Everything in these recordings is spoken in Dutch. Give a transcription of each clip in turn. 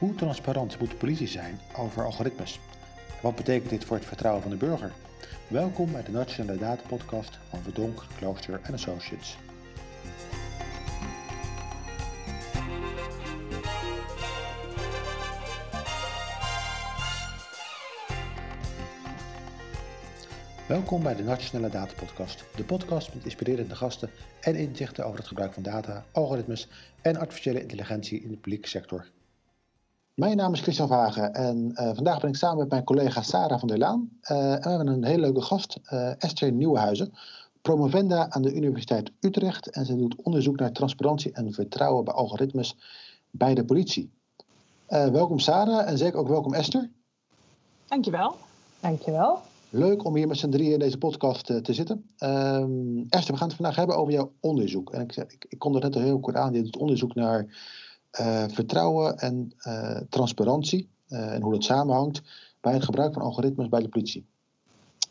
Hoe transparant moet politie zijn over algoritmes? Wat betekent dit voor het vertrouwen van de burger? Welkom bij de Nationale Data Podcast van Verdonk, Klooster Associates. Welkom bij de Nationale Data Podcast, de podcast met inspirerende gasten en inzichten over het gebruik van data, algoritmes en artificiële intelligentie in de publieke sector. Mijn naam is Christian Vagen en uh, vandaag ben ik samen met mijn collega Sarah van der Laan. Uh, en we hebben een hele leuke gast, uh, Esther Nieuwenhuizen, promovenda aan de Universiteit Utrecht. En ze doet onderzoek naar transparantie en vertrouwen bij algoritmes bij de politie. welkom Sarah en zeker ook welkom Esther. Dankjewel. Dankjewel. Leuk om hier met z'n drieën in deze podcast te zitten. Um, Esther, we gaan het vandaag hebben over jouw onderzoek. En ik, ik, ik kom er net al heel kort aan. Je doet onderzoek naar vertrouwen en uh, transparantie uh, en hoe dat samenhangt bij het gebruik van algoritmes bij de politie.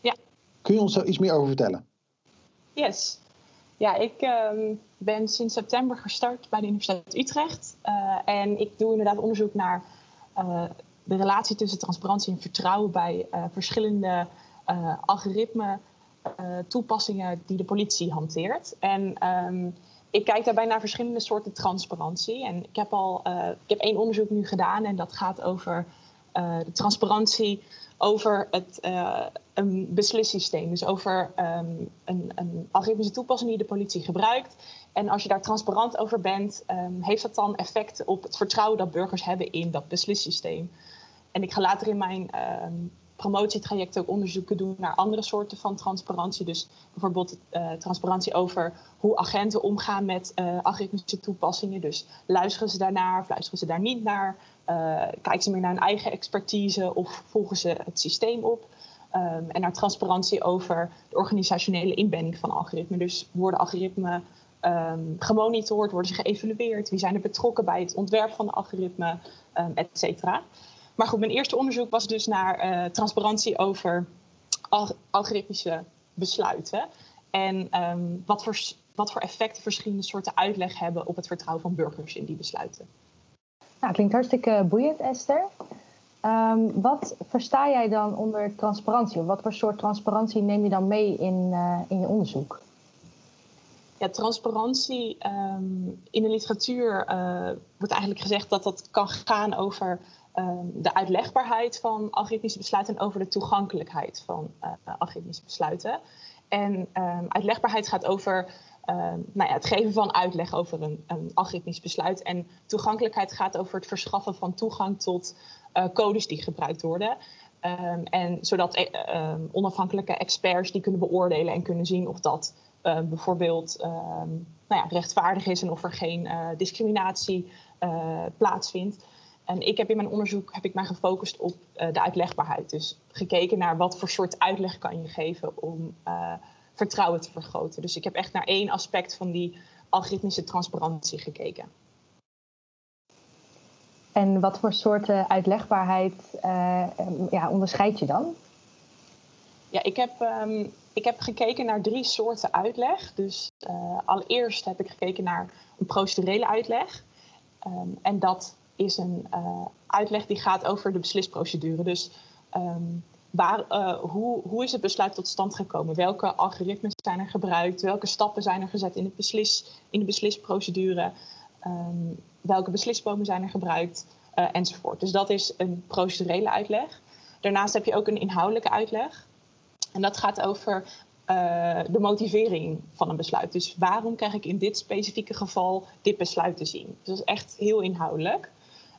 Ja. Kun je ons daar iets meer over vertellen? Yes. Ja, ik um, ben sinds september gestart bij de Universiteit Utrecht. en ik doe inderdaad onderzoek naar de relatie tussen transparantie en vertrouwen bij verschillende algoritme toepassingen die de politie hanteert. En um, ik kijk daarbij naar verschillende soorten transparantie. En ik heb al uh, ik heb één onderzoek nu gedaan en dat gaat over uh, de transparantie over het, uh, een beslissysteem. Dus over um, een, een algoritmische toepassing die de politie gebruikt. En als je daar transparant over bent, um, heeft dat dan effect op het vertrouwen dat burgers hebben in dat beslissysteem. En ik ga later in mijn um, promotietraject ook onderzoeken doen naar andere soorten van transparantie. Dus bijvoorbeeld uh, transparantie over hoe agenten omgaan met uh, algoritmische toepassingen. Dus luisteren ze daarnaar of luisteren ze daar niet naar? Uh, kijken ze meer naar hun eigen expertise of volgen ze het systeem op? Um, en naar transparantie over de organisationele inbending van algoritmen. Dus worden algoritmen um, gemonitord, worden ze geëvalueerd? Wie zijn er betrokken bij het ontwerp van de algoritmen, um, et cetera? Maar goed, mijn eerste onderzoek was dus naar uh, transparantie over algoritmische besluiten. En um, wat, voor, wat voor effecten verschillende soorten uitleg hebben op het vertrouwen van burgers in die besluiten. Nou, klinkt hartstikke boeiend, Esther. Um, wat versta jij dan onder transparantie? Of wat voor soort transparantie neem je dan mee in, uh, in je onderzoek? Ja, transparantie um, in de literatuur uh, wordt eigenlijk gezegd dat dat kan gaan over um, de uitlegbaarheid van algoritmische besluiten en over de toegankelijkheid van uh, algoritmische besluiten. En um, uitlegbaarheid gaat over um, nou ja, het geven van uitleg over een, een, algoritmisch besluit. En toegankelijkheid gaat over het verschaffen van toegang tot uh, codes die gebruikt worden. En zodat uh, onafhankelijke experts die kunnen beoordelen en kunnen zien of dat bijvoorbeeld nou ja, rechtvaardig is en of er geen discriminatie plaatsvindt. En ik heb in mijn onderzoek heb ik mij gefocust op uh, de uitlegbaarheid. Dus gekeken naar wat voor soort uitleg kan je geven om uh, vertrouwen te vergroten. Dus ik heb echt naar één aspect van die algoritmische transparantie gekeken. En wat voor soorten uitlegbaarheid uh, ja, onderscheid je dan? Ja, ik heb, um, ik heb gekeken naar drie soorten uitleg. Dus allereerst heb ik gekeken naar een procedurele uitleg. Um, en dat is een uh, uitleg die gaat over de beslisprocedure. Dus um, waar, uh, hoe, hoe is het besluit tot stand gekomen? Welke algoritmes zijn er gebruikt? Welke stappen zijn er gezet in, het beslis, in de beslisprocedure? Um, welke beslisbomen zijn er gebruikt? Uh, enzovoort. Dus dat is een procedurele uitleg. Daarnaast heb je ook een inhoudelijke uitleg. En dat gaat over de motivering van een besluit. Dus waarom krijg ik in dit specifieke geval dit besluit te zien? Dus dat is echt heel inhoudelijk.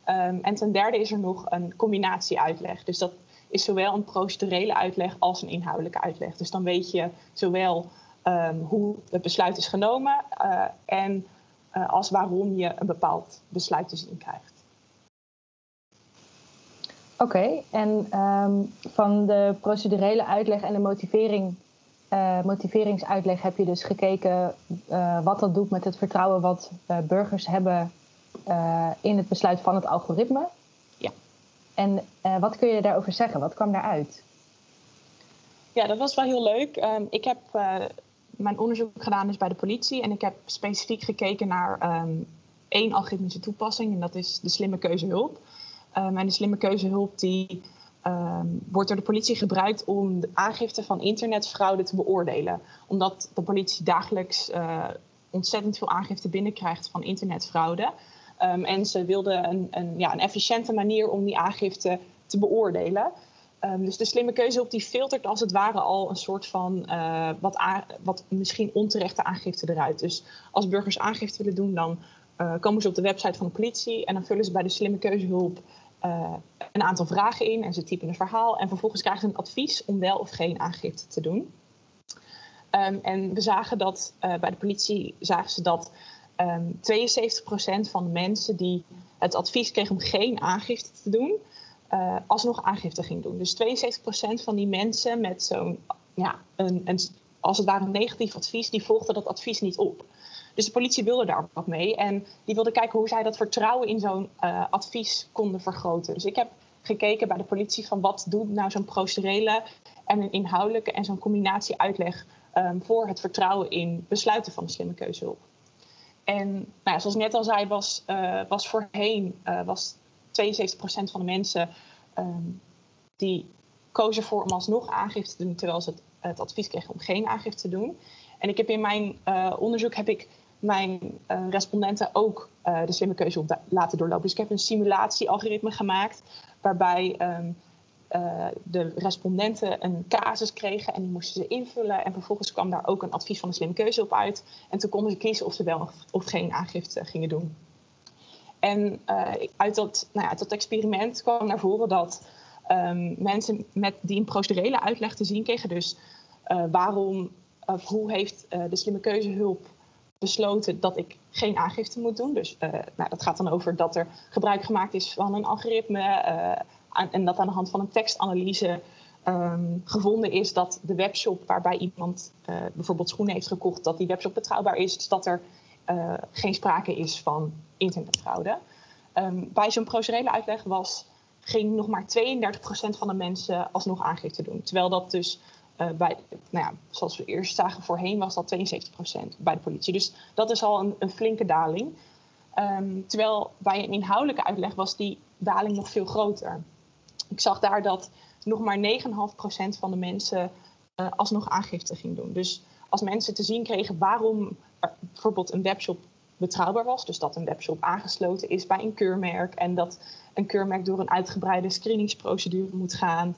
Um, en ten derde is er nog een combinatie uitleg. Dus dat is zowel een procedurele uitleg als een inhoudelijke uitleg. Dus dan weet je zowel um, hoe het besluit is genomen uh, en uh, als waarom je een bepaald besluit te zien krijgt. Oké, en um, van de procedurele uitleg en de motivering, uh, motiveringsuitleg heb je dus gekeken wat dat doet met het vertrouwen wat burgers hebben uh, in het besluit van het algoritme. Ja. En uh, wat kun je daarover zeggen? Wat kwam daaruit? Ja, dat was wel heel leuk. Um, ik heb uh, mijn onderzoek gedaan dus bij de politie en ik heb specifiek gekeken naar um, één algoritmische toepassing en dat is de slimme keuzehulp. Um, en de slimme keuzehulp die Ehm, wordt door de politie gebruikt om de aangifte van internetfraude te beoordelen. Omdat de politie dagelijks uh, ontzettend veel aangifte binnenkrijgt van internetfraude. Um, en ze wilden een, een, ja, een efficiënte manier om die aangifte te beoordelen. Um, dus de slimme keuze op die filtert als het ware al een soort van uh, wat, wat misschien onterechte aangifte eruit. Dus als burgers aangifte willen doen, dan uh, komen ze op de website van de politie en dan vullen ze bij de slimme keuzehulp uh, een aantal vragen in en ze typen een verhaal. En vervolgens krijgen ze een advies om wel of geen aangifte te doen. Um, en we zagen dat bij de politie zagen ze dat um, 72% van de mensen die het advies kregen om geen aangifte te doen, uh, alsnog aangifte ging doen. Dus 72% van die mensen met zo'n, ja, een, als het ware een negatief advies, die volgden dat advies niet op. Dus de politie wilde daar wat mee. En die wilde kijken hoe zij dat vertrouwen in zo'n uh, advies konden vergroten. Dus ik heb gekeken bij de politie van wat doet nou zo'n procedurele en een inhoudelijke en zo'n combinatie uitleg um, voor het vertrouwen in besluiten van de slimme keuzehulp. En nou zoals ik net al zei, was, uh, was voorheen uh, was 72% van de mensen um, die kozen voor om alsnog aangifte te doen, terwijl ze het, het advies kregen om geen aangifte te doen. En ik heb in mijn uh, onderzoek heb ik mijn respondenten ook de slimme keuze laten doorlopen. Dus ik heb een simulatiealgoritme gemaakt waarbij um, uh, de respondenten een casus kregen en die moesten ze invullen. En vervolgens kwam daar ook een advies van de slimme keuze op uit. En toen konden ze kiezen of ze wel of, geen aangifte gingen doen. En uit, dat, nou ja, dat experiment kwam naar voren dat um, mensen met, die een procedurele uitleg te zien kregen, dus waarom of hoe heeft de slimme keuzehulp besloten dat ik geen aangifte moet doen. Dus nou, dat gaat dan over dat er gebruik gemaakt is van een algoritme en dat aan de hand van een tekstanalyse um, gevonden is dat de webshop waarbij iemand uh, bijvoorbeeld schoenen heeft gekocht, dat die webshop betrouwbaar is, dus dat er geen sprake is van internetfraude. Um, bij zo'n procedurele uitleg was, ging nog maar 32% van de mensen alsnog aangifte doen. Terwijl dat dus uh, bij, nou ja, zoals we eerst zagen voorheen, was dat 72% bij de politie. Dus dat is al een, een flinke daling. Um, terwijl bij een inhoudelijke uitleg was die daling nog veel groter. Ik zag daar dat nog maar 9,5% van de mensen uh, alsnog aangifte ging doen. Dus als mensen te zien kregen waarom bijvoorbeeld een webshop betrouwbaar was, dus dat een webshop aangesloten is bij een keurmerk en dat een keurmerk door een uitgebreide screeningsprocedure moet gaan,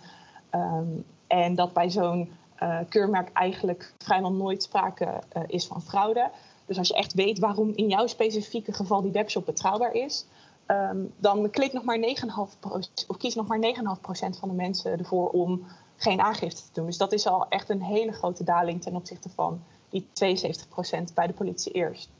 um, en dat bij zo'n uh, keurmerk eigenlijk vrijwel nooit sprake uh, is van fraude. Dus als je echt weet waarom in jouw specifieke geval die webshop betrouwbaar is, um, dan klikt nog maar 9,5% of kiest nog maar 9,5% van de mensen ervoor om geen aangifte te doen. Dus dat is al echt een hele grote daling ten opzichte van die 72% bij de politie eerst.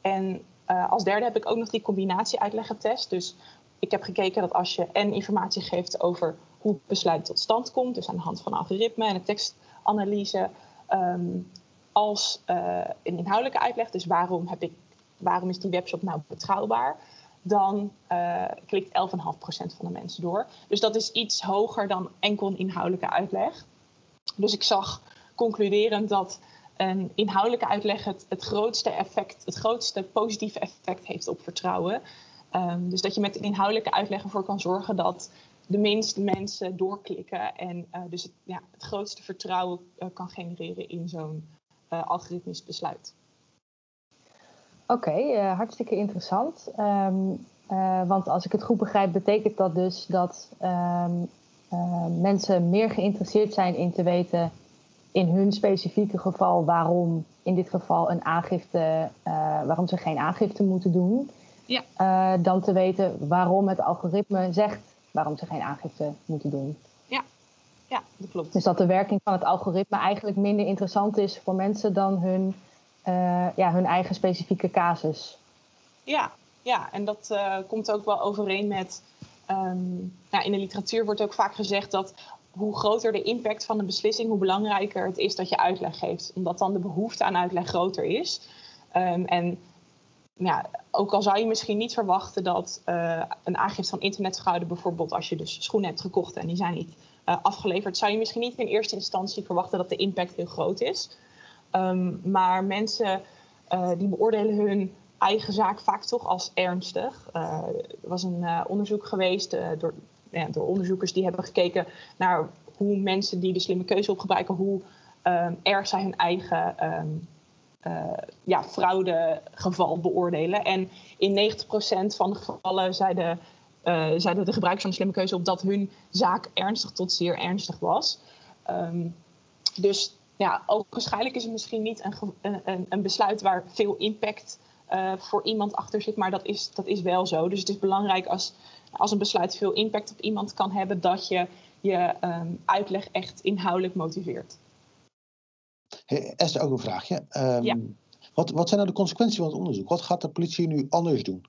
En uh, als derde heb ik ook nog die combinatie uitleg getest. Dus ik heb gekeken dat als je en informatie geeft over hoe het besluit tot stand komt, dus aan de hand van algoritme en een tekstanalyse, um, als uh, een inhoudelijke uitleg, dus waarom, heb ik, waarom is die webshop nou betrouwbaar, dan uh, klikt 11,5% van de mensen door. Dus dat is iets hoger dan enkel een inhoudelijke uitleg. Dus ik zag concluderend dat een inhoudelijke uitleg het, grootste effect, het grootste positieve effect heeft op vertrouwen. Um, dus dat je met een inhoudelijke uitleg ervoor kan zorgen dat de minste mensen doorklikken en uh, dus het, ja, het grootste vertrouwen uh, kan genereren in zo'n algoritmisch besluit. Oké, okay, hartstikke interessant. Um, want als ik het goed begrijp, betekent dat dus dat um, mensen meer geïnteresseerd zijn in te weten in hun specifieke geval waarom in dit geval een aangifte, waarom ze geen aangifte moeten doen. Ja. dan te weten waarom het algoritme zegt waarom ze geen aangifte moeten doen. Ja, ja dat klopt. Dus dat de werking van het algoritme eigenlijk minder interessant is voor mensen dan hun, uh, ja, hun eigen specifieke casus. Ja, ja en dat uh, komt ook wel overeen met. Um, nou, in de literatuur wordt ook vaak gezegd dat hoe groter de impact van een beslissing, hoe belangrijker het is dat je uitleg geeft. Omdat dan de behoefte aan uitleg groter is. Um, en ja, ook al zou je misschien niet verwachten dat uh, een aangifte van internetfraude, bijvoorbeeld als je dus schoenen hebt gekocht en die zijn niet afgeleverd, zou je misschien niet in eerste instantie verwachten dat de impact heel groot is. Um, maar mensen uh, die beoordelen hun eigen zaak vaak toch als ernstig. er was een onderzoek geweest door, ja, door onderzoekers die hebben gekeken naar hoe mensen die de slimme keuze op gebruiken, hoe um, erg zij hun eigen um, ja, fraudegeval beoordelen. En in 90% van de gevallen zeiden, zeiden de gebruikers van de slimme keuze op dat hun zaak ernstig tot zeer ernstig was. Dus ja, ook waarschijnlijk is het misschien niet een, een, een besluit waar veel impact uh, voor iemand achter zit, maar dat is, dat is wel zo. Dus het is belangrijk als, als een besluit veel impact op iemand kan hebben, dat je je um, uitleg echt inhoudelijk motiveert. Hey, Esther, ook een vraagje. Um, ja. wat, wat zijn nou de consequenties van het onderzoek? Wat gaat de politie nu anders doen?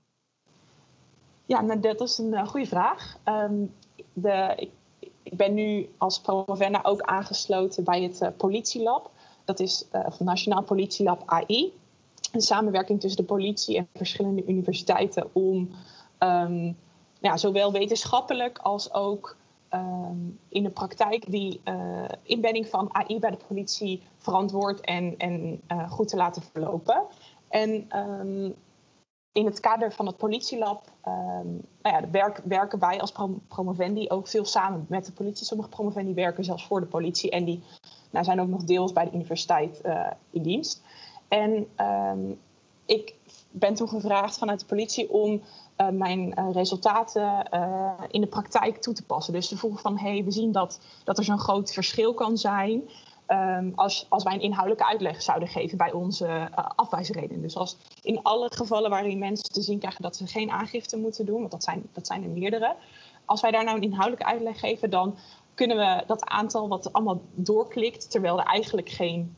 Ja, nou, dat is een uh, goede vraag. Um, de, ik, ik, ben nu als promovenda ook aangesloten bij het uh, politielab. Dat is uh, het Nationaal Politielab AI. Een samenwerking tussen de politie en verschillende universiteiten om um, ja, zowel wetenschappelijk als ook um, in de praktijk die uh, inbedding van AI bij de politie verantwoord en, en goed te laten verlopen. En um, in het kader van het politielab um, nou ja, werk, werken wij als prom promovendi ook veel samen met de politie. Sommige promovendi werken zelfs voor de politie en die nou, zijn ook nog deels bij de universiteit uh, in dienst. En ik ben toen gevraagd vanuit de politie om uh, mijn uh, resultaten in de praktijk toe te passen. Dus ze vroegen van, hey, we zien dat, dat er zo'n groot verschil kan zijn um, als, als wij een inhoudelijke uitleg zouden geven bij onze afwijsreden. Dus als in alle gevallen waarin mensen te zien krijgen dat ze geen aangifte moeten doen, want dat zijn, dat zijn er meerdere. Als wij daar nou een inhoudelijke uitleg geven, dan kunnen we dat aantal wat allemaal doorklikt, terwijl er eigenlijk geen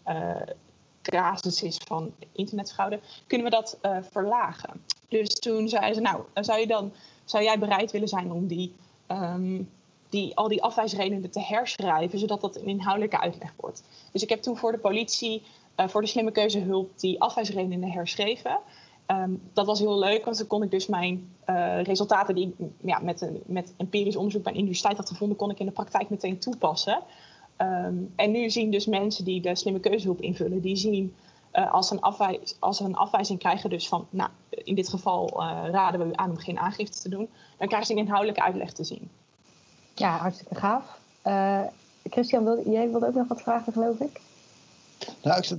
casus is van internetfraude, kunnen we dat uh, verlagen. Dus toen zei ze, nou, zou, je dan, zou jij bereid willen zijn om die, um, die, al die afwijsredenen te herschrijven, zodat dat een inhoudelijke uitleg wordt. Dus ik heb toen voor de politie, uh, voor de slimme keuzehulp, die afwijsredenen herschreven. Um, dat was heel leuk, want dan kon ik dus mijn uh, resultaten die ik ja, met, met empirisch onderzoek bij een universiteit had gevonden, kon ik in de praktijk meteen toepassen. Um, en nu zien dus mensen die de slimme keuzehulp invullen, die zien uh, als, een als ze een afwijzing krijgen, dus van, nou, in dit geval raden we u aan om geen aangifte te doen, dan krijgen ze een inhoudelijke uitleg te zien. Ja, hartstikke gaaf. Uh, Christian, wil, jij wilde ook nog wat vragen, geloof ik? Nou, ik,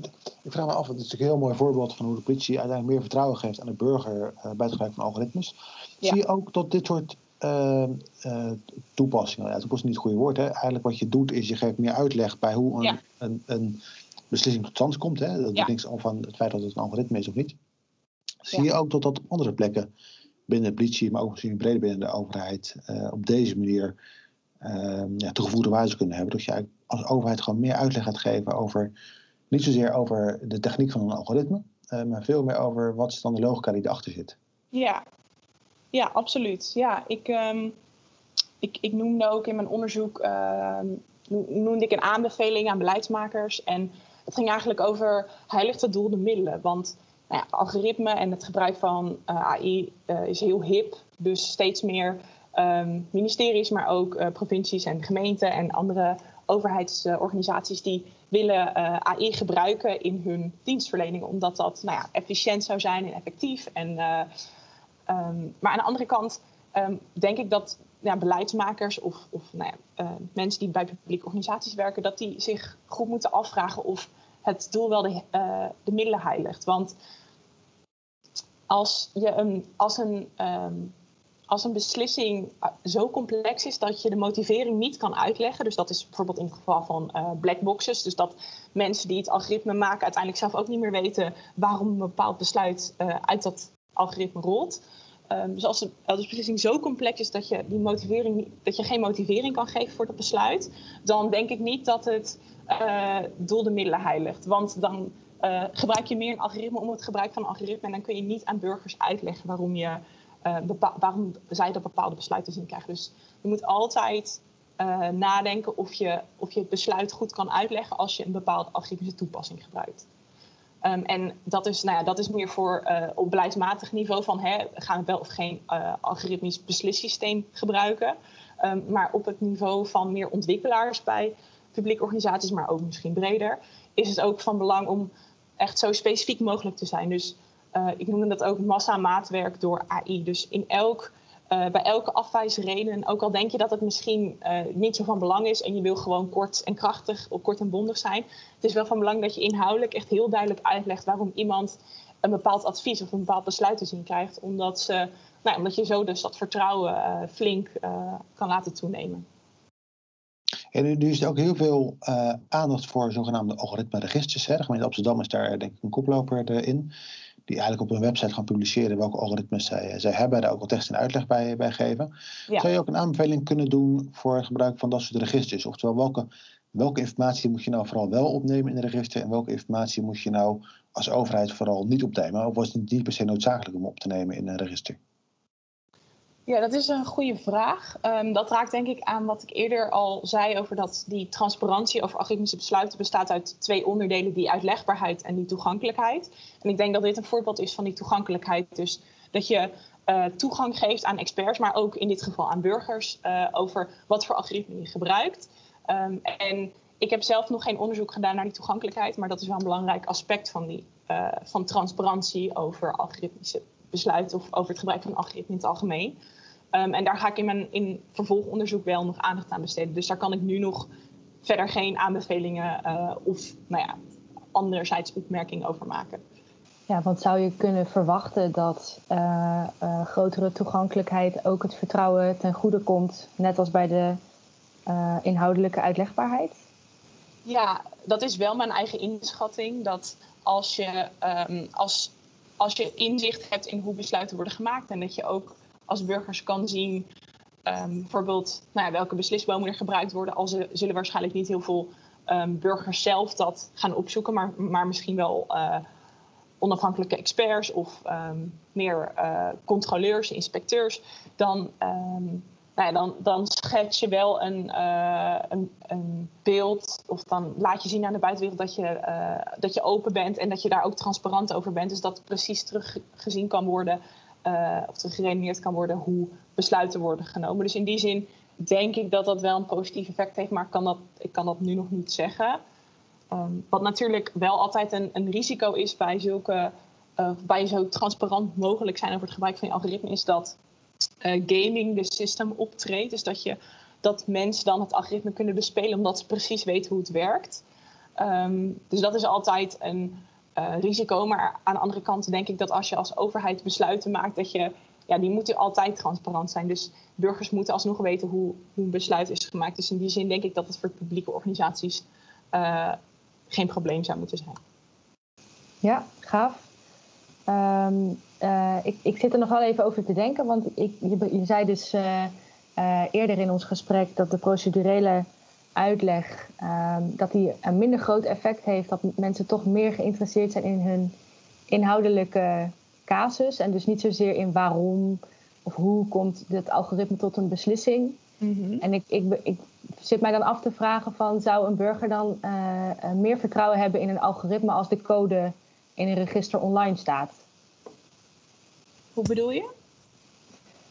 ik, vraag me af, het is natuurlijk een heel mooi voorbeeld van hoe de politie uiteindelijk meer vertrouwen geeft aan de burger bij het gebruik van algoritmes. Ja. Zie je ook dat dit soort uh, uh, toepassingen, ja, toepassing niet het goede woord, hè? eigenlijk wat je doet is je geeft meer uitleg bij hoe een, ja. een, een beslissing tot stand komt. Hè? Dat ja. niks al van het feit dat het een algoritme is of niet. Zie je ook dat dat op andere plekken binnen de politie, maar ook misschien breder binnen de overheid, uh, op deze manier uh, ja, toegevoegde waarde kunnen hebben. Dat je als overheid gewoon meer uitleg gaat geven over, niet zozeer over de techniek van een algoritme, uh, maar veel meer over wat is dan de logica die erachter zit. Ja, ja absoluut. Ja, ik, um, ik, ik noemde ook in mijn onderzoek, noemde ik een aanbeveling aan beleidsmakers en het ging eigenlijk over heiligt het doel de middelen. Want nou ja, algoritme en het gebruik van eh, AI eh, is heel hip. Dus steeds meer um, ministeries, maar ook uh, provincies en gemeenten en andere overheidsorganisaties die willen AI gebruiken in hun dienstverlening. Omdat dat nou ja, efficiënt zou zijn en effectief. En, um, maar aan de andere kant um, denk ik dat ja, beleidsmakers of, of nou ja, mensen die bij publieke organisaties werken, dat die zich goed moeten afvragen of het doel wel de, de middelen heiligt. Want als, je een, als, een, als een beslissing eh, zo complex is dat je de motivering niet kan uitleggen, dus dat is bijvoorbeeld in het geval van uh, blackboxes, dus dat mensen die het algoritme maken uiteindelijk zelf ook niet meer weten waarom een bepaald besluit uh, uit dat algoritme rolt. Um, dus als de, als de beslissing zo complex is dat je, die motivering, dat je geen motivering kan geven voor dat besluit, dan denk ik niet dat het uh, doel de middelen heiligt. Want dan gebruik je meer een algoritme om het gebruik van een algoritme en dan kun je niet aan burgers uitleggen waarom, je, uh, waarom zij dat bepaalde besluiten zien krijgen. Dus je moet altijd nadenken of je, of je het besluit goed kan uitleggen als je een bepaalde algoritmische toepassing gebruikt. Um, en dat is, nou ja, dat is meer voor uh, op beleidsmatig niveau van hè, gaan we wel of geen uh, algoritmisch beslissysteem gebruiken. Um, maar op het niveau van meer ontwikkelaars bij publieke organisaties, maar ook misschien breder, is het ook van belang om echt zo specifiek mogelijk te zijn. Dus ik noemde dat ook massamaatwerk door AI. Dus in elk uh, bij elke afwijsreden, ook al denk je dat het misschien uh, niet zo van belang is en je wil gewoon kort en krachtig of kort en bondig zijn, het is wel van belang dat je inhoudelijk echt heel duidelijk uitlegt waarom iemand een bepaald advies of een bepaald besluit te zien krijgt, omdat, ze, nou, omdat je zo dus dat vertrouwen flink kan laten toenemen. En nu is er ook heel veel aandacht voor zogenaamde algoritme-registers. De gemeente Amsterdam is daar denk ik een koploper in die eigenlijk op hun website gaan publiceren welke algoritmes zij, zij hebben, daar ook al tekst en uitleg bij, bij geven. Zou je ook een aanbeveling kunnen doen voor het gebruik van dat soort registers? Oftewel, welke, welke informatie moet je nou vooral wel opnemen in een register en welke informatie moet je nou als overheid vooral niet opnemen? Of was het niet per se noodzakelijk om op te nemen in een register? Ja, dat is een goede vraag. Um, dat raakt denk ik aan wat ik eerder al zei over dat die transparantie over algoritmische besluiten bestaat uit twee onderdelen, die uitlegbaarheid en die toegankelijkheid. En ik denk dat dit een voorbeeld is van die toegankelijkheid. Dus dat je uh, toegang geeft aan experts, maar ook in dit geval aan burgers, uh, over wat voor algoritme je gebruikt. Um, en ik heb zelf nog geen onderzoek gedaan naar die toegankelijkheid, maar dat is wel een belangrijk aspect van, die, uh, van transparantie over algoritmische besluiten of over het gebruik van algoritme in het algemeen. Um, en daar ga ik in mijn in vervolgonderzoek wel nog aandacht aan besteden. Dus daar kan ik nu nog verder geen aanbevelingen uh, of nou ja, anderzijds opmerkingen over maken. Ja, want zou je kunnen verwachten dat uh, uh, grotere toegankelijkheid ook het vertrouwen ten goede komt, net als bij de inhoudelijke uitlegbaarheid? Ja, dat is wel mijn eigen inschatting. Dat als je, um, als, als je inzicht hebt in hoe besluiten worden gemaakt en dat je ook als burgers kan zien, um, bijvoorbeeld nou ja, welke beslisbomen er gebruikt worden. Al zullen waarschijnlijk niet heel veel um, burgers zelf dat gaan opzoeken, maar, maar misschien wel uh, onafhankelijke experts of um, meer uh, controleurs, inspecteurs. Dan, nou dan, dan schets je wel een, uh, een, een, beeld, of dan laat je zien aan de buitenwereld dat je, dat je open bent en dat je daar ook transparant over bent. Dus dat precies teruggezien kan worden uh, of er geredeneerd kan worden hoe besluiten worden genomen. Dus in die zin denk ik dat dat wel een positief effect heeft, maar kan dat, ik kan dat nu nog niet zeggen. Um, wat natuurlijk wel altijd een, een risico is bij zulke, bij zo transparant mogelijk zijn over het gebruik van je algoritme, is dat gaming de system optreedt. Dus dat, je, dat mensen dan het algoritme kunnen bespelen omdat ze precies weten hoe het werkt. Um, dus dat is altijd een, uh, risico. Maar aan de andere kant denk ik dat als je als overheid besluiten maakt, dat je, ja, die moeten altijd transparant zijn. Dus burgers moeten alsnog weten hoe, hoe een besluit is gemaakt. Dus in die zin denk ik dat het voor publieke organisaties uh, geen probleem zou moeten zijn. Ja, gaaf. Um, uh, ik, ik zit er nog wel even over te denken, want ik, je, je zei dus eerder in ons gesprek dat de procedurele uitleg, um, dat die een minder groot effect heeft, dat mensen toch meer geïnteresseerd zijn in hun inhoudelijke casus en dus niet zozeer in waarom of hoe komt het algoritme tot een beslissing. Mm-hmm. En ik, ik, zit mij dan af te vragen van zou een burger dan meer vertrouwen hebben in een algoritme als de code in een register online staat? Hoe bedoel je?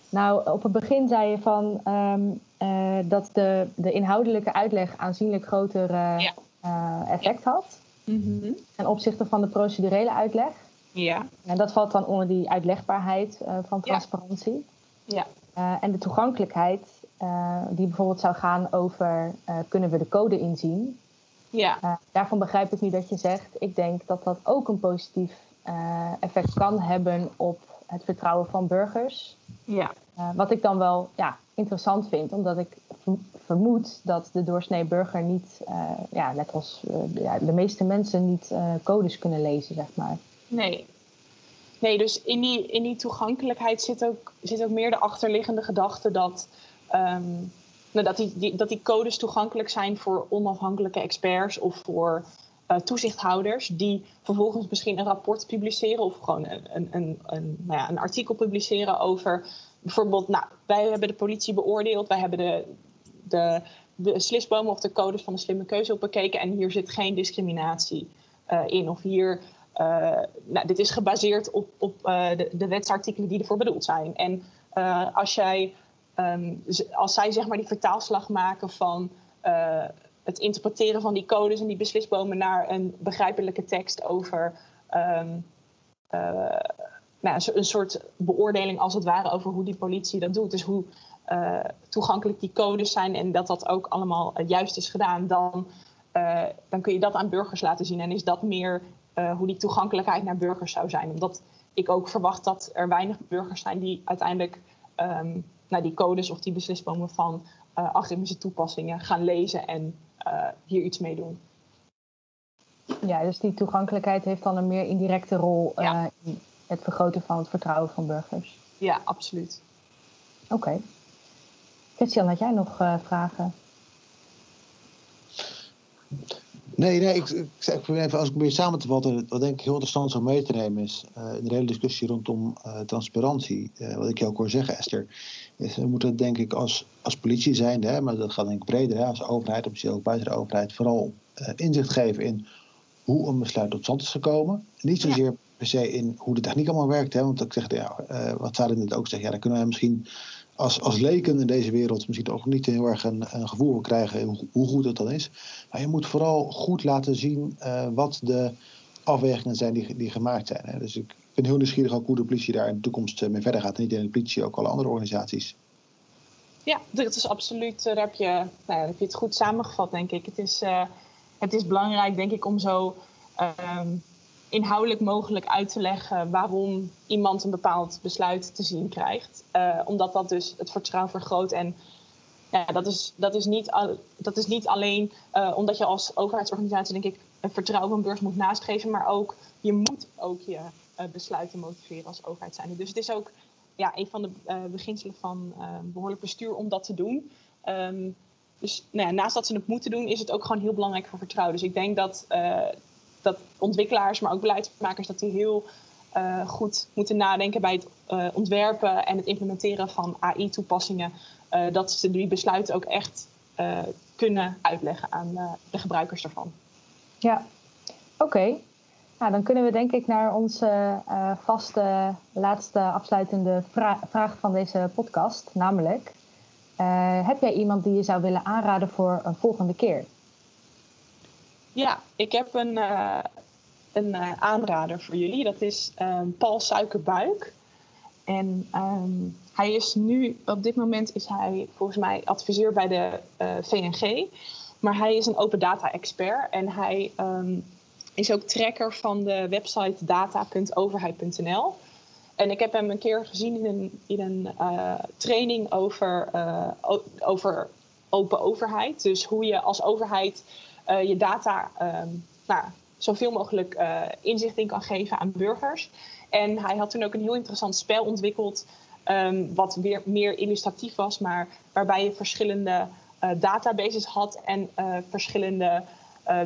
Nou, op het begin zei je van um, uh, dat de, de inhoudelijke uitleg aanzienlijk groter uh, ja. uh, effect had. Mm-hmm. Ten opzichte van de procedurele uitleg. Ja. En dat valt dan onder die uitlegbaarheid van transparantie. Ja. en de toegankelijkheid, die bijvoorbeeld zou gaan over kunnen we de code inzien. Ja. daarvan begrijp ik nu dat je zegt, ik denk dat dat ook een positief effect kan hebben op het vertrouwen van burgers. Ja. Uh, wat ik dan wel ja, interessant vind, omdat ik vermoed dat de doorsnee burger niet, uh, ja, net als uh, ja, de meeste mensen, niet codes kunnen lezen, zeg maar. Nee. Nee, dus in die, in die toegankelijkheid zit ook, zit ook meer de achterliggende gedachte dat, um, nou, dat, die, die, dat die codes toegankelijk zijn voor onafhankelijke experts of voor uh, toezichthouders die vervolgens misschien een rapport publiceren of gewoon een, een, een, nou ja, een artikel publiceren over bijvoorbeeld, nou, wij hebben de politie beoordeeld, wij hebben de, de beslisbomen of de codes van de slimme keuze op bekeken en hier zit geen discriminatie uh, in. Of hier, uh, nou, dit is gebaseerd op, op de, de wetsartikelen die ervoor bedoeld zijn. En als jij, um, als zij zeg maar die vertaalslag maken van het interpreteren van die codes en die beslisbomen naar een begrijpelijke tekst over, um, uh, nou, een soort beoordeling als het ware over hoe die politie dat doet. Dus hoe uh, toegankelijk die codes zijn en dat dat ook allemaal juist is gedaan, dan, uh, dan kun je dat aan burgers laten zien. En is dat meer uh, hoe die toegankelijkheid naar burgers zou zijn. Omdat ik ook verwacht dat er weinig burgers zijn die uiteindelijk um, die codes of die beslisbomen van algoritmische toepassingen gaan lezen en hier iets mee doen. Ja, dus die toegankelijkheid heeft dan een meer indirecte rol ja. in het vergroten van het vertrouwen van burgers. Ja, absoluut. Oké. Okay. Christian, had jij nog uh, vragen? Nee, nee ik, ik, ik even, als ik probeer samen te vatten, wat denk ik heel interessant om mee te nemen is, uh, in de hele discussie rondom uh, transparantie, uh, wat ik jou ook hoor zeggen Esther, is we moeten denk ik als, als politie zijn, hè, maar dat gaat denk ik breder, hè, als overheid, officieel ook buiten de overheid, vooral inzicht geven in hoe een besluit tot stand is gekomen. Niet zozeer ja. per se in hoe de techniek allemaal werkt, hè, want ik zeg, ja, wat Sarah net ook zegt, ja, dan kunnen we misschien als, als leken in deze wereld misschien ook niet heel erg een, gevoel krijgen hoe, goed het dan is. Maar je moet vooral goed laten zien uh, wat de afwegingen zijn die, die gemaakt zijn. Hè. Dus ik ben heel nieuwsgierig ook hoe de politie daar in de toekomst eh, mee verder gaat. Niet alleen de politie, ook alle andere organisaties. Ja, dat is absoluut. Daar heb je, nou heb je het goed samengevat, denk ik. Het is, het is belangrijk, denk ik, om zo. Um, inhoudelijk mogelijk uit te leggen waarom iemand een bepaald besluit te zien krijgt. Uh, omdat dat dus het vertrouwen vergroot. En ja, dat, is, dat, is niet al, dat is niet alleen uh, omdat je als overheidsorganisatie, denk ik, een vertrouwen van beurs moet nastreven, maar ook je moet ook je uh, besluiten motiveren als overheid. Dus het is ook ja, een van de beginselen van behoorlijk bestuur om dat te doen. Um, dus nou ja, naast dat ze het moeten doen, is het ook gewoon heel belangrijk voor vertrouwen. Dus ik denk dat dat ontwikkelaars, maar ook beleidsmakers, dat die heel uh, goed moeten nadenken bij het uh, ontwerpen en het implementeren van AI-toepassingen. Uh, dat ze die besluiten ook echt kunnen uitleggen aan de gebruikers daarvan. Ja, oké. Nou, dan kunnen we denk ik naar onze vaste laatste afsluitende vra vraag van deze podcast. Namelijk, heb jij iemand die je zou willen aanraden voor een volgende keer? Ja, ik heb een, uh, een uh, aanrader voor jullie. Dat is um, Paul Suikerbuik. En um, hij is nu, op dit moment is hij volgens mij adviseur bij de uh, VNG. Maar hij is een open data expert en hij um, is ook tracker van de website data.overheid.nl. En ik heb hem een keer gezien in een, in een training over, over open overheid. Dus hoe je als overheid je data um, nou, zoveel mogelijk uh, inzicht in kan geven aan burgers. En hij had toen ook een heel interessant spel ontwikkeld, um, wat weer meer illustratief was, maar waarbij je verschillende uh, databases had en verschillende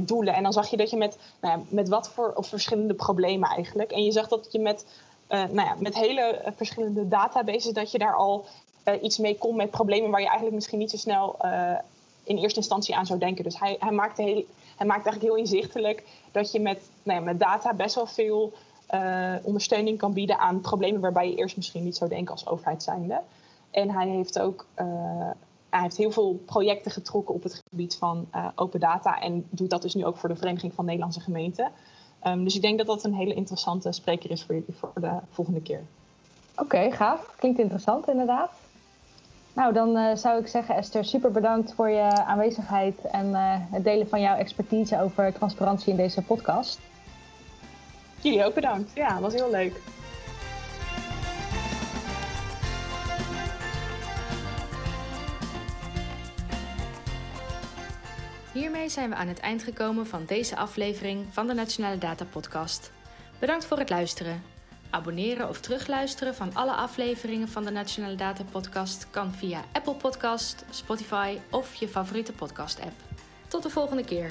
doelen. En dan zag je dat je met, nou ja, met wat voor of verschillende problemen eigenlijk. En je zag dat je met, nou ja, met hele verschillende databases, dat je daar al iets mee kon met problemen waar je eigenlijk misschien niet zo snel in eerste instantie aan zou denken. Dus hij, hij, maakt, heel, hij maakt eigenlijk heel inzichtelijk dat je met, nou ja, met data best wel veel uh, ondersteuning kan bieden aan problemen waarbij je eerst misschien niet zou denken als overheid zijnde. En hij heeft ook uh, hij heeft heel veel projecten getrokken op het gebied van uh, open data en doet dat dus nu ook voor de Vereniging van Nederlandse Gemeenten. Um, dus ik denk dat dat een hele interessante spreker is voor jullie voor de volgende keer. Oké, gaaf. Klinkt interessant inderdaad. Nou, dan uh, zou ik zeggen, Esther, super bedankt voor je aanwezigheid en uh, het delen van jouw expertise over transparantie in deze podcast. Jullie ook bedankt. Ja, was heel leuk. Hiermee zijn we aan het eind gekomen van deze aflevering van de Nationale Data Podcast. Bedankt voor het luisteren. Abonneren of terugluisteren van alle afleveringen van de Nationale Data Podcast kan via Apple Podcast, Spotify of je favoriete podcast app. Tot de volgende keer.